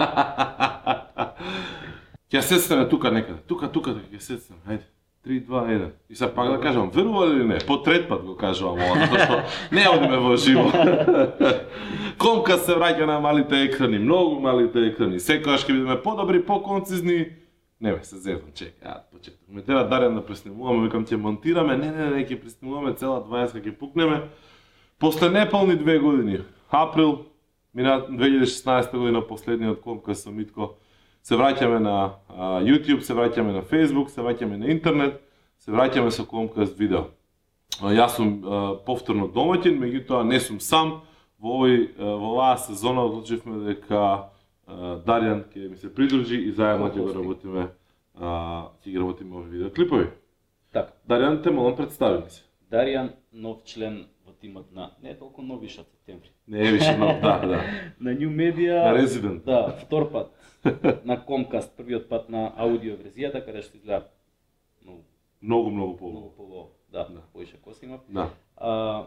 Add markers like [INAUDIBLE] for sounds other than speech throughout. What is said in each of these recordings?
[LAUGHS] Ќе се стане тука некаде. Тука, тука, ќе се стане. Хајде. 3, 2, 1. И сега пак да кажам, верува ли не? По трет пат го кажувам ова, затоа што не одиме во живо. [LAUGHS] Комка се враќа на малите екрани, многу малите екрани. Секогаш ќе бидеме подобри, поконцизни. Не бе, се зевам, чек, ја, почеток. Ме треба Дарјан да преснимуваме, викам ќе монтираме, не, не, не, ќе преснимуваме цела 20 ќе пукнеме. После неполни две години, април, мина 2016 година, последниот комка со Митко, се враќаме на а, YouTube, се враќаме на Facebook, се враќаме на интернет, се враќаме со Comcast видео. А, јас сум а, повторно домаќин, меѓутоа не сум сам. Во овој во оваа сезона одлучивме дека а, Дарјан ќе ми се придружи и заедно ќе го работиме а, ќе ги работиме овие видеоклипови. Така. Дарјан те молам представи се. Даријан, нов член тимот на не толку нов више септември. Не е више нов, да, да. [LAUGHS] На New Media. На Resident. Да, втор пат. на Comcast, првиот пат на аудио верзијата, каде што изгледа многу Многу, многу по. многу по да, Да. поише коси има. Да. А,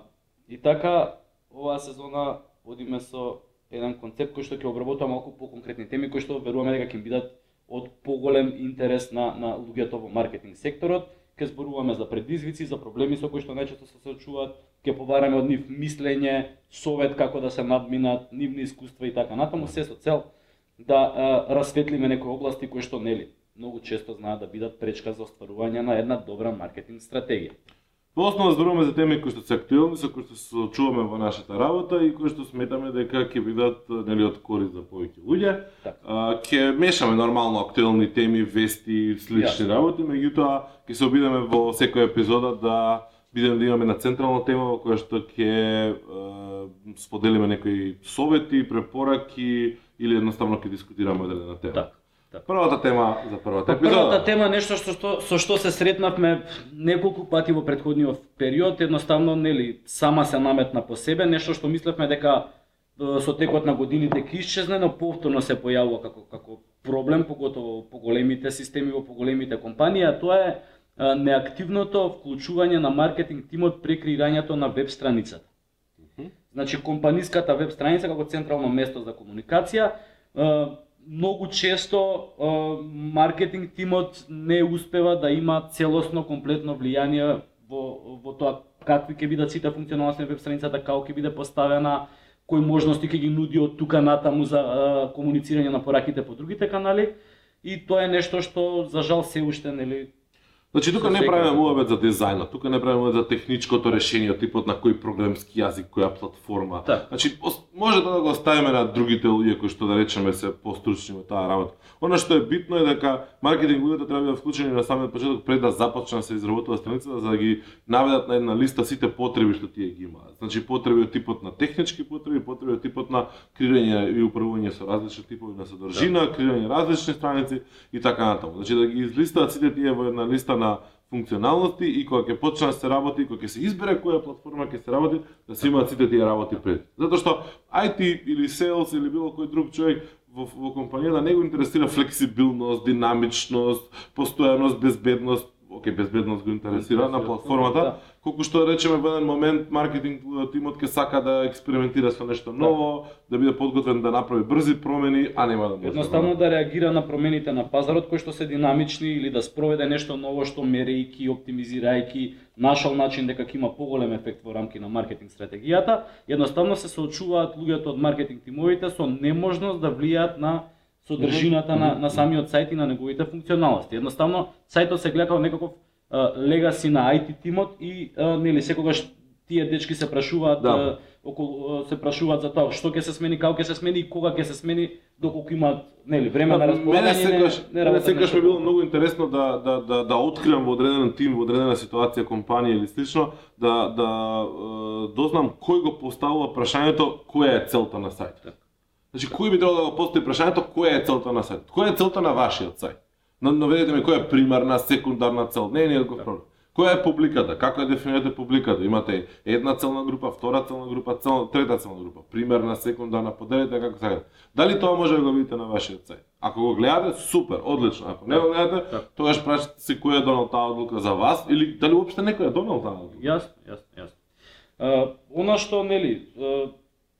и така, оваа сезона одиме со еден концепт кој што ќе обработува малку по-конкретни теми кои што веруваме дека ќе им бидат од поголем интерес на на луѓето во маркетинг секторот. Ќе зборуваме за предизвици, за проблеми со кои што најчесто се соочуваат, ќе побараме од нив мислење, совет како да се надминат, нивни искуства и така натаму, се со цел да а, расветлиме некои области кои што нели многу често знаат да бидат пречка за остварување на една добра маркетинг стратегија. Во основа зборуваме за теми кои што се актуелни, со кои што се соочуваме во нашата работа и кои што сметаме дека ќе бидат нели од корист за повеќе луѓе. А, ќе мешаме нормално актуелни теми, вести, слични Јасно. работи, меѓутоа ќе се обидеме во секоја епизода да бидеме да имаме на централна тема во која што ќе споделиме некои совети, препораки или едноставно ќе дискутираме одредена тема. Така. така. Првата тема за првата Па епизода. првата тема нешто што, што со што се сретнавме неколку пати во претходниот период, едноставно нели сама се наметна по себе, нешто што мислевме дека со текот на годините ќе исчезне, но повторно се појавува како како проблем, поготово во поголемите системи, во поголемите компании, а тоа е, неактивното вклучување на маркетинг тимот при креирањето на веб страницата. Значи компаниската веб страница како централно место за комуникација, многу често маркетинг тимот не успева да има целосно комплетно влијание во во тоа какви ќе бидат сите функционалности на веб страницата, како ќе биде поставена, кои можности ќе ги нуди од тука натаму за комуницирање на пораките по другите канали и тоа е нешто што за жал се уште нели Значи тука не правиме муабет за дизајнот, тука не правиме за техничкото решение, типот на кој програмски јазик, која платформа. Така. Значи може да го оставиме на другите луѓе кои што да речеме се постручни во таа работа. Она што е битно е дека маркетинг луѓето треба да бидат вклучени на самиот почеток пред да започне да се изработува страницата за да ги наведат на една листа сите потреби што тие ги имаат. Значи потреби од типот на технички потреби, потреби од типот на креирање и управување со различни типови на содржина, креирање различни страници и така натаму. Значи да ги излистаат сите тие во една листа на функционалности и кога ќе почне да се работи, кога ќе се избере која платформа ќе се работи, да се имаат сите тие работи пред. Затоа што IT или sales или било кој друг човек во, во компанијата да не го интересира флексибилност, динамичност, постојаност, безбедност, оке, безбедност го интересира на платформата, Да. колку што да речеме во еден момент маркетинг тимот ќе сака да експериментира со нешто ново, да биде подготвен да направи брзи промени, а нема да може. Едноставно да реагира на промените на пазарот кои што се динамични или да спроведе нешто ново што мерејќи, оптимизирајќи, нашол начин дека ќе има поголем ефект во рамки на маркетинг стратегијата, едноставно се соочуваат луѓето од маркетинг тимовите со неможност да влијаат на содржината на, на самиот сајт и на неговите функционалности. Едноставно, сајтот се гледа како некаков легаси на IT тимот и нели секогаш тие дечки се прашуваат Да. околу се прашуваат за тоа што ќе се смени, како ќе се смени и кога ќе се смени, доколку имаат нели време на располагање. Мене секогаш, не, не секогаш ми било многу интересно да да да да откривам во одреден тим, во одредена ситуација, компанија или слично, да да дознам кој го поставува прашањето која е целта на сајтот. Значи кој би требало да го постави прашањето која е целта на сајтот? Која е целта на вашиот сајт? Но- Наведете ми која е примарна, секундарна цел. Не, не е го проблем. Која е публиката? Како ја дефинирате публиката? Имате една целна група, втора целна група, цел, трета целна група, примерна, секундарна, поделете како сакате. Дали тоа може да го видите на вашиот сајт? Ако го гледате, супер, одлично. Ако не го гледате, Така. тогаш прашате се кој е донал таа одлука за вас или дали уопште некој е донал таа одлука. Јасно, јасно, јасно. Она што нели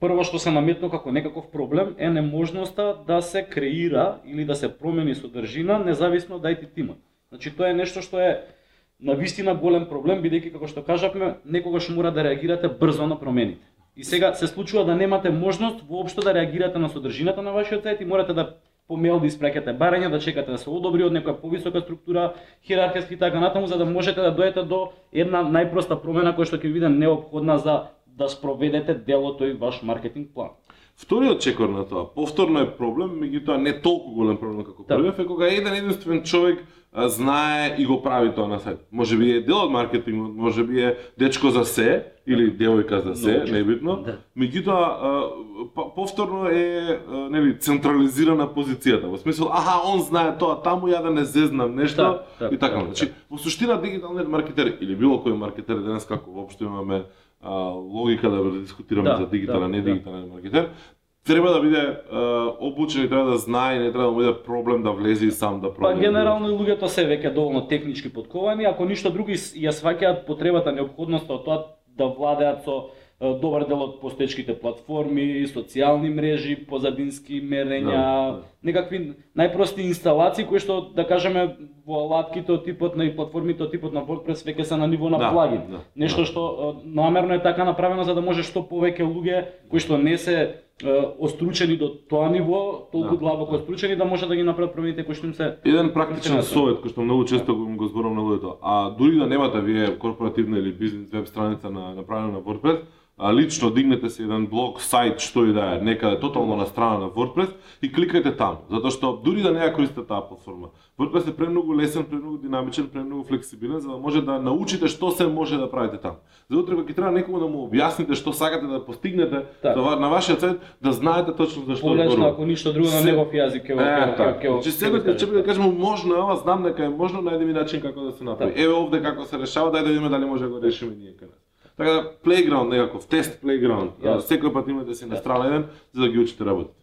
прво што се наметно како некаков проблем е неможноста да се креира или да се промени содржина независно да од IT тимот. Значи тоа е нешто што е на вистина голем проблем бидејќи како што кажавме некогаш мора да реагирате брзо на промените. И сега се случува да немате можност воопшто да реагирате на содржината на вашиот сајт и морате да по мејл да испраќате барања, да чекате да се одобри од некоја повисока структура, хиерархиски и така натаму, за да можете да дојдете до една најпроста промена која што ќе ви биде необходна за да спроведете дел од тој ваш маркетинг план. Вториот чекор на тоа, повторно е проблем, меѓутоа не толку голем проблем како Да. првиот, е кога еден единствен човек а, знае и го прави тоа на сајт. Може би е дел од маркетингот, може би е дечко за се или девојка за се, често, небитно. да. Меѓутоа па- повторно е а, нели централизирана позицијата. Во смисол, аха, он знае тоа, таму ја да не зезнам нешто Да, да, и така. да, значи, во суштина дигиталниот маркетер или било кој маркетер денес како воопшто имаме а, логика да дискутираме Да, за дигитален, да, не да. дигитален маркетер, треба да биде обучен и треба да знае не треба да му биде проблем да влезе и сам да Па промени. генерално и луѓето се веќе доволно технички подковани, ако ништо друго ја сваќаат потребата, необходноста од тоа да владеат со добар дел од постечките платформи, социјални мрежи, позадински мерења, Да, да. некакви најпрости инсталации кои што да кажеме во алатките од типот на и платформите од типот на WordPress веќе се на ниво на Да, плагин. да, Нешто да. што намерно е така направено за да може што повеќе луѓе кои што не се остручени до тоа ниво, толку Да, длабоко да. остручени да може да ги направат промените кои што им се Еден практичен совет кој што многу често го, го зборувам на луѓето, а дури да немате вие корпоративна или бизнес веб страница на направена на WordPress, лично дигнете се еден блог, сајт, што и да е, некаде тотално на страна на WordPress и кликајте таму, затоа што дури да не ја користите таа платформа, WordPress е премногу лесен, премногу динамичен, премногу флексибилен за да може да научите што се може да правите таму. За утре кога ќе треба некому да му објасните што сакате да постигнете Така. за на вашиот сајт, да знаете точно за што полесно ако ништо друго на негов јазик ќе ќе така. ќе Значи ќе ќе да кажеме можно ова, знам дека е можно, најде ми начин како да се направи. Така. Еве овде како се решава, дај да видиме дали може да го решиме ние каде. Така да playground некаков тест playground. Јасно. Секој пат имате си на Јасно. страна еден за да ги учите работите.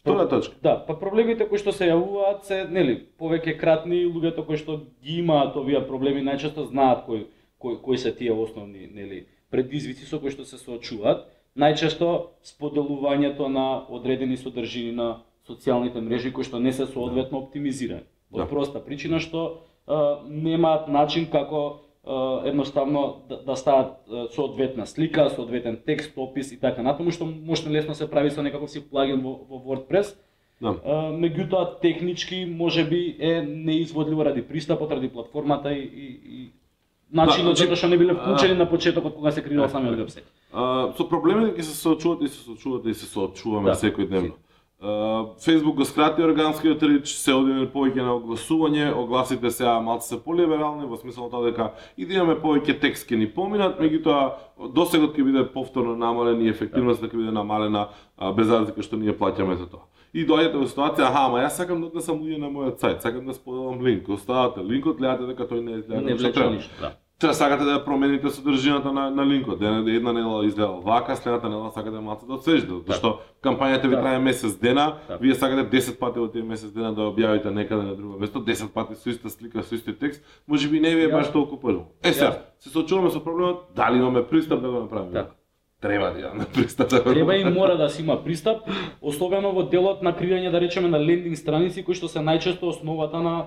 Втора точка. Да, па проблемите кои што се јавуваат се, нели, повеќе кратни, луѓето кои што ги имаат овие проблеми најчесто знаат кои кои, кои се тие основни, нели, предизвици со кои што се соочуваат. Најчесто споделувањето на одредени содржини на социјалните мрежи кои што не се соодветно оптимизирани. Од Да. проста причина што а, немаат начин како едноставно да, да стават соодветна слика, соодветен текст, опис и така натаму што може лесно се прави со некаков си плагин во, во WordPress. Да. Меѓутоа технички можеби е неизводливо ради пристапот, ради платформата и, и, и начинот значи, затоа што не биле вклучени а, на почетокот кога се креирал самиот вебсайт. А, со проблемите ќе се соочувате и се соочувате и се соочуваме Да. секојдневно. Facebook го скрати органскиот рич, се оди повеќе на огласување, огласите сега малку се полиберални во смисла на тоа дека и да имаме повеќе текст ќе ни поминат, меѓутоа досегот ќе биде повторно намален и ефективноста ќе биде намалена без разлика што ние плаќаме за тоа. И доаѓате во ситуација, аха, ама јас сакам да однесам луѓе на мојот сајт, сакам да споделам линк, оставате линкот, гледате дека тој не изгледа Не влече ништо, да. Треба сакате да ја промените содржината на, на линкот. Една, една недела изгледа вака, следната недела сакате малку да освежите, зашто кампањата ви Да. трае месец дена, Да. вие сакате 10 пати во тие месец дена да објавите некаде на друго место, 10 пати со иста слика, со исти текст, може би не ви е баш толку пожел. Е сега, се соочуваме со проблемот, дали имаме пристап да го направиме? Така. Треба да имаме пристап да Треба и мора да се има пристап, особено во делот на креирање да речеме на лендинг страници кои што се најчесто основата на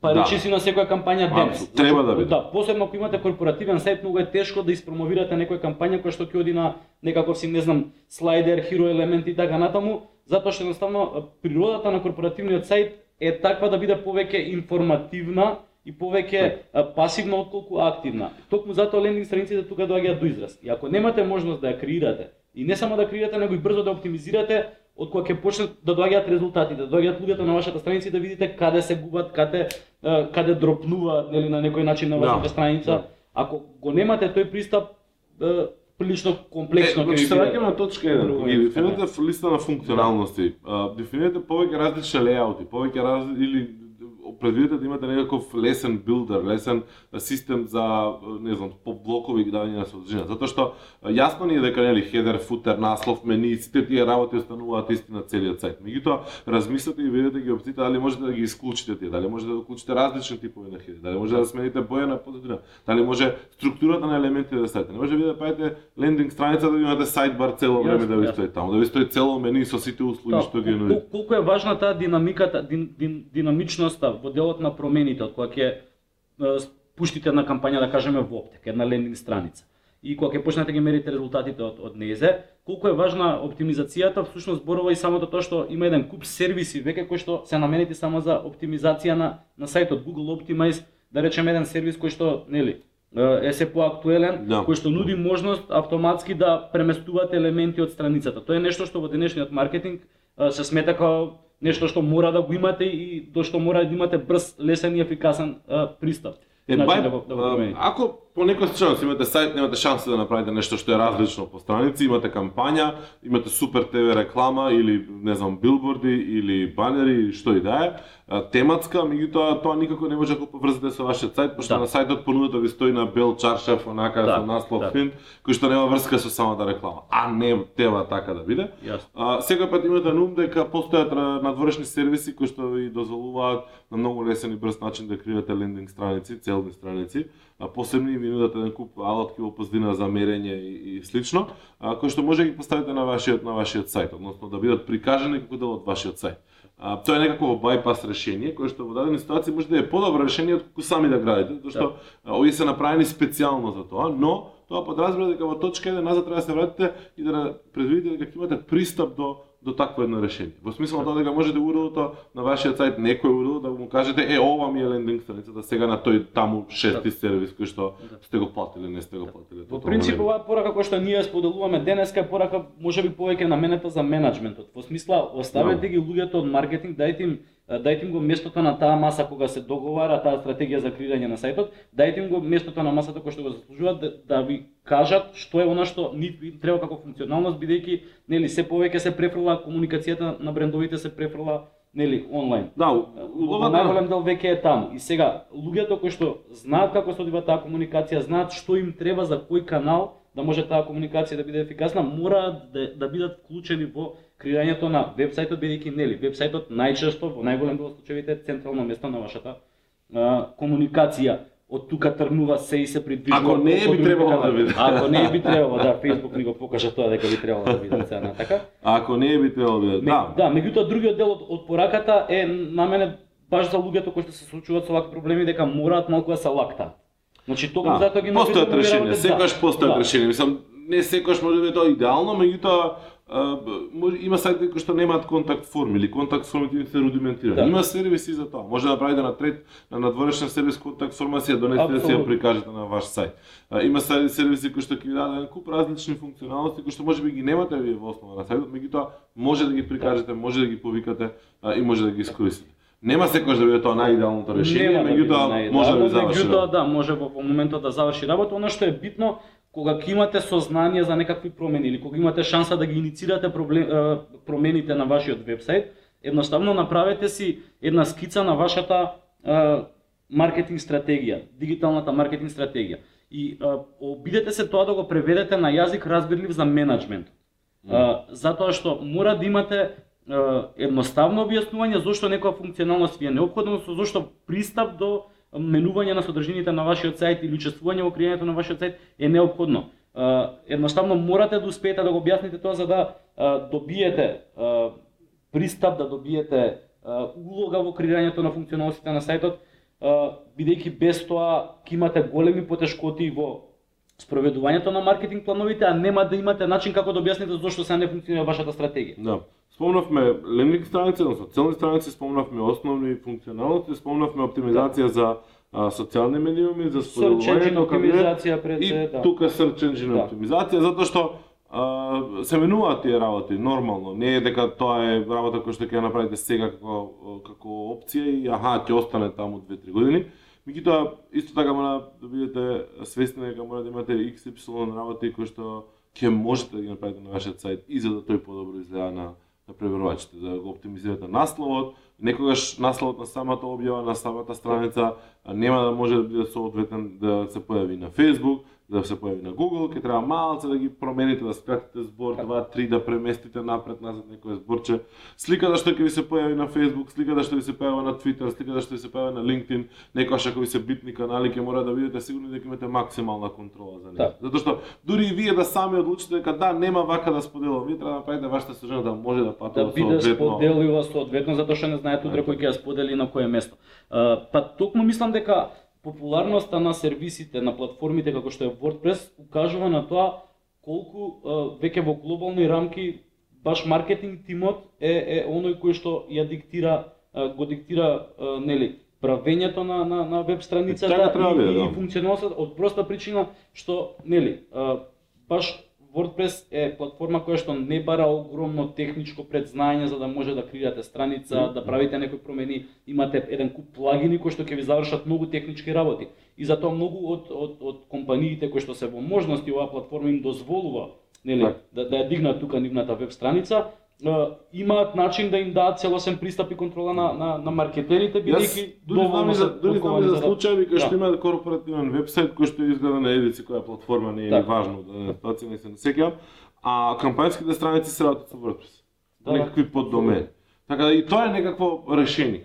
па Да. речи си на секоја кампања денес. Апсолутно, треба да биде. Да, посебно ако имате корпоративен сајт, многу е тешко да испромовирате некоја кампања која што ќе оди на некаков си, не знам, слайдер, хиро елемент и така натаму, затоа што едноставно природата на корпоративниот сајт е таква да биде повеќе информативна и повеќе а, пасивна отколку активна. Токму затоа лендинг страниците тука доаѓаат до израз. И ако немате можност да ја креирате, и не само да креирате, него и брзо да оптимизирате, од кога ќе почнат да доаѓаат резултати, да доаѓаат луѓето на вашата страница и да видите каде се губат, каде каде дропнуваат нели на некој начин на Да, вашата страница. да. Ако го немате тој пристап, е, прилично комплексно Е, ќе значи ви се враќаме на точка 1. Друго Ги е. дефинирате листа на функционалности. А, Дефинирате повеќе различни лејаути, повеќе раз или предвидите да имате некаков лесен билдер, лесен систем за не знам, по блокови давање на содржина, затоа што јасно ни е дека нели хедер, футер, наслов, мени, сите тие работи остануваат исти на целиот сајт. Меѓутоа, размислете и видете ги опциите дали можете да ги исклучите тие, дали можете да уклучите различни типови на хедер, дали може да смените боја на позадина, дали може структурата на елементите да ставите. Не може да ви да правите лендинг страница да имате сајтбар цело време да ви стои таму, да ви стои цело мени со сите услуги што ги нуди. кол- Колку е важна таа динамиката, дин, дин, динамичноста во делот на промените, од кога ќе пуштите една кампања, да кажеме, во оптек, една лендинг страница. И кога ќе почнете да ги мерите резултатите од, од незе, колку е важна оптимизацијата, всушност зборува и самото тоа што има еден куп сервиси веќе кои што се наменети само за оптимизација на на сајтот Google Optimize, да речеме еден сервис кој што, нели, е се поактуелен, Да. кој што нуди можност автоматски да преместувате елементи од страницата. Тоа е нешто што во денешниот маркетинг се смета како нешто што мора да го имате и до што мора да имате брз, лесен и ефикасен а, пристап. Е, Значи, бај, да го, да го промените. ако по некој случај имате сајт, немате шанса да направите нешто што е различно по страници, имате кампања, имате супер ТВ реклама или не знам билборди или банери што и да е, тематска, меѓутоа тоа никако не може да го поврзате со вашиот сајт, пошто Да. на сајтот понудата ви стои на бел чаршаф, онака Да, со наслов да. фин, кој што нема врска со самата реклама. А не тева така да биде. А, секој пат имате на ум дека постојат надворешни сервиси кои што ви дозволуваат на многу лесен и брз начин да креирате лендинг страници, целни страници, посебни ви нудат еден куп алатки во поздина за мерење и, и слично, а, кои што може да ги поставите на вашиот на вашиот сајт, односно да бидат прикажани како дел од вашиот сајт. А, тоа е некакво байпас решение кое што во дадени ситуации може да е подобро решение од колку сами да градите, затоа што а, овие се направени специјално за тоа, но тоа подразбира дека во точка 1 назад треба да се вратите и да предвидите дека имате пристап до до такво едно решение. Во смисла тоа дека можете уродото на вашиот сајт некој урод да му кажете е ова ми е лендинг страницата сега на тој таму шести сервис кој што сте го платили, не сте го платили. Во Тоа принцип оваа порака која што ние споделуваме денеска е порака можеби повеќе наменета за менеджментот. Во смисла оставете ги луѓето од маркетинг, дајте им дајте им го местото на таа маса кога се договара таа стратегија за креирање на сајтот, дајте им го местото на масата кој што го заслужуваат да, да ви кажат што е она што им треба како функционалност бидејќи нели се повеќе се префрла комуникацијата на брендовите се префрла нели онлайн. Да, улогата најголем дел веќе е таму. И сега, луѓето кои што знаат како се одвива таа комуникација, знаат што им треба за кој канал да може таа комуникација да биде ефикасна, мора да, да бидат вклучени во креирањето на вебсајтот, бидејќи нели, вебсајтот најчесто во најголем дел од случаевите е централно место на вашата а, комуникација. Од тука тргнува се и се придвижува. Ако не е, би требало да биде. Ако не е, би [LAUGHS] требало, да, Facebook ни го покажа тоа дека би требало да биде сега на така. ако не би требало да биде. Да. да, меѓутоа другиот дел од, од пораката е на мене баш за луѓето кои што се случуваат со вакви проблеми дека мораат малку да се лактаат. Значи токму Да, затоа ги постојат решенија, работите, секогаш постојат да. решенија. Мислам, не секогаш може да биде тоа идеално, меѓутоа може, има сајтови кои што немаат контакт форми или контакт формите им се рудиментирани. Да. Има сервиси за тоа. Може да направите на трет на надворешен сервис контакт форма си ја донесете да си ја прикажете на ваш сајт. А, има сервиси кои што ќе ви дадат куп различни функционалности кои што можеби ги немате вие во основа на сајтот, меѓутоа може да ги прикажете, може да ги повикате а, и може да ги искористите. Нема секогаш да биде тоа најидеалното решение, да меѓутоа најидеално, може да ви заврши. Меѓутоа да, може во, во моментот да заврши работа. Она што е битно кога ќе имате сознание за некакви промени или кога имате шанса да ги иницирате проблем, промените на вашиот вебсайт, едноставно направете си една скица на вашата маркетинг стратегија, дигиталната маркетинг стратегија. И обидете се тоа да го преведете на јазик разбирлив за менеджмент. Mm. затоа што мора да имате едноставно објаснување зошто некоја функционалност ви е необходна, зошто пристап до менување на содржините на вашиот сајт или учествување во креирањето на вашиот сајт е необходно. Едноставно морате да успеете да го објасните тоа за да добиете пристап, да добиете улога во креирањето на функционалностите на сајтот, бидејќи без тоа ќе имате големи потешкоти во спроведувањето на маркетинг плановите, а нема да имате начин како да објасните зошто се не функционира вашата стратегија. Да. Спомнавме лендинг страници, односно целни страници, спомнавме основни функционалности, спомнавме оптимизација за а, социјални медиуми, за engine споделувањето оптимизација пред и да. тука search engine Да. оптимизација затоа што а, се менуваат тие работи нормално. Не е дека тоа е работа која што ќе ја направите сега како како опција и аха ќе остане таму 2-3 години. Меѓутоа исто така мора да бидете свесни дека мора да имате XY работи кои што ќе можете да ги направите на вашиот сајт и за да тој подобро изгледа на на преверувачите, да го оптимизирате насловот, некогаш насловот на самата објава на самата страница нема да може да биде соодветен да се појави на Facebook, да се појави на Google, ќе треба малце да ги промените, да скратите збор 2 3 да преместите напред назад некој зборче. Сликата што ќе ви се појави на Facebook, сликата што ви се појави на Twitter, сликата што ви се појави на LinkedIn, некојаш ако ви се битни канали ќе мора да бидете сигурни дека имате максимална контрола за него. Да. Затоа што дури и вие да сами одлучите дека да нема вака да споделам, вие треба да направите вашата сожена да може да да патува биде соодветно. споделива соодветно затоа што не знаете утре кој ќе ја сподели на кое место. А, па токму мислам дека популарноста на сервисите, на платформите како што е WordPress укажува на тоа колку веќе во глобални рамки баш маркетинг тимот е е оној кој што ја диктира го диктира нели правењето на на на веб страницата Така и, биде, и, да. и функционалноста од проста причина што нели баш WordPress е платформа која што не бара огромно техничко предзнаење за да може да креирате страница, Мгм. да правите некои промени, имате еден куп плагини кои што ќе ви завршат многу технички работи. И затоа многу од од од компаниите кои што се во можности оваа платформа им дозволува нели Така. да да ја дигнат тука нивната веб страница, имаат начин да им дадат целосен пристап и контрола на на, на маркетерите бидејќи дури знам за дури знам за случаи кај што Да. има корпоративен вебсайт кој што изгледа на едици која платформа не е ни важно да ситуација не се не сеќавам, а кампањските страници се работат со WordPress. Да. Некакви поддомени. Така да и тоа е некакво решение.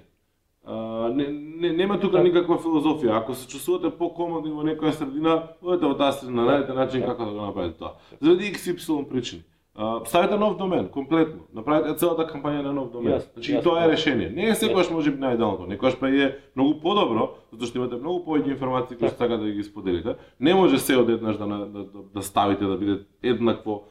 А, не, не, нема тука Да. никаква филозофија. Ако се чувствувате покомодни во некоја средина, одете во таа средина, најдете начин Да. како да го направите тоа. Заради XY причини. А, ставите нов домен, комплетно. Направите целата кампања на нов домен. Јасно, значи и јасно, тоа е да. решение. Не е секогаш може би најдеалното, некогаш па е многу подобро, затоа што имате многу повеќе информации кои што сакате да ги споделите. Не може се одеднаш да, на- да, да, да ставите да биде еднакво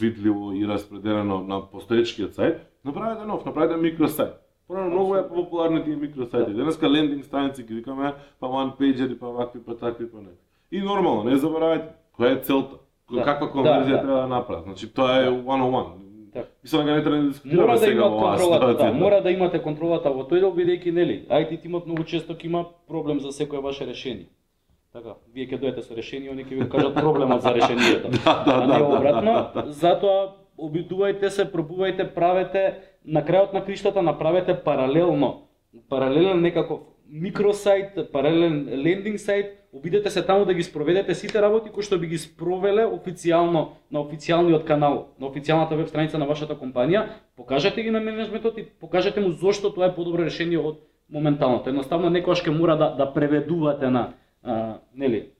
видливо и распределено на постоечкиот сајт. Направете нов, направете микросајт. Порано многу е популарни тие микросајти. Денеска лендинг страници ги викаме, па one pager, па вакви, па такви, па не. И нормално, не заборавајте која е целта. Да. Каква Да, конверзија да. треба да направат. Значи тоа е one on one. Така. Мислам дека не треба да дискутираме Мора да сега имат контролата, да, ситуација. мора да имате контролата во тој дел бидејќи нели, IT тимот многу често ќе има проблем за секое ваше решение. Така, вие ќе дојдете со решение, они ќе ви кажат проблемот за решението. [LAUGHS] Да, да, а не да, обратно, да, да. затоа обидувајте се, пробувајте, правете на крајот на криштата направете паралелно, паралелен некаков микросајт, паралелен лендинг сајт, обидете се таму да ги спроведете сите работи кои што би ги спровеле официјално на официјалниот канал, на официјалната веб страница на вашата компанија, покажете ги на менеджментот и покажете му зошто тоа е подобро решение од моменталното. Едноставно некојаш ќе мора да да преведувате на а, нели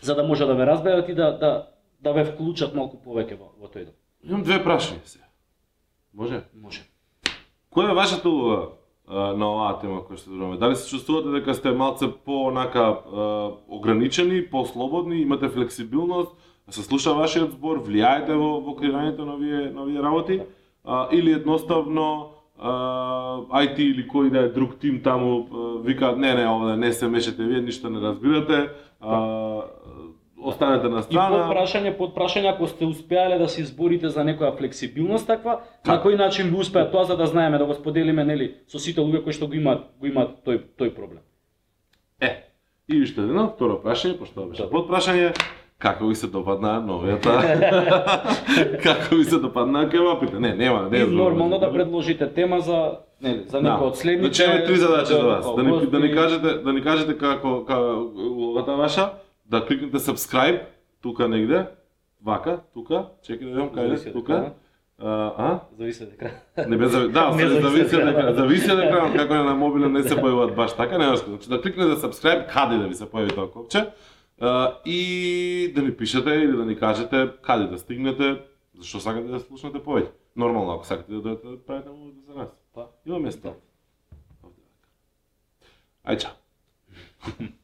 за да може да ве разберат и да да да ве вклучат малку повеќе во, во тој дел. Имам две прашања сега. Може? Може. Која е а, на оваа тема која што зборуваме? Дали се чувствувате дека сте малце по-онака ограничени, по-слободни, имате флексибилност, се слуша вашиот збор, влијаете во, во креирањето на овие, на овие работи? А, или едноставно а, IT или кој да е друг тим таму викаат не, не, ова не се мешате, вие ништо не разбирате, а, останете на И страна. под прашање, под прашање ако сте успеале да се изборите за некоја флексибилност таква, на Како? кој начин ви успеа тоа за да знаеме да го споделиме нели со сите луѓе кои што го имаат го имаат тој тој проблем. Е, и уште едно, второ прашање, пошто тоа беше под прашање, како ви се допадна новијата? [LAUGHS] како ви се допадна кебапите? Не, нема, не И е нормално да овој. пред тема за нели за некој од следните. Значи три задачи за вас. Да ни, да ни кажете, да ни кажете како како улогата ваша, да кликнете subscribe тука негде, вака, тука, чекај да видам Зависи е, тука. А, а? Зависи од екран. Не бе зави... Да, [LAUGHS] Не зависи од екран. Зависи од екран, како е на мобилен не се појавуваат баш така, не важно. Значи да кликнете subscribe каде да ви се појави тоа копче. а, и да ни пишете или да ни кажете каде да стигнете, зашто сакате да слушнете повеќе. Нормално, ако сакате да дојдете да правите мовите за нас. Па, Има место. Ај чао. [LAUGHS]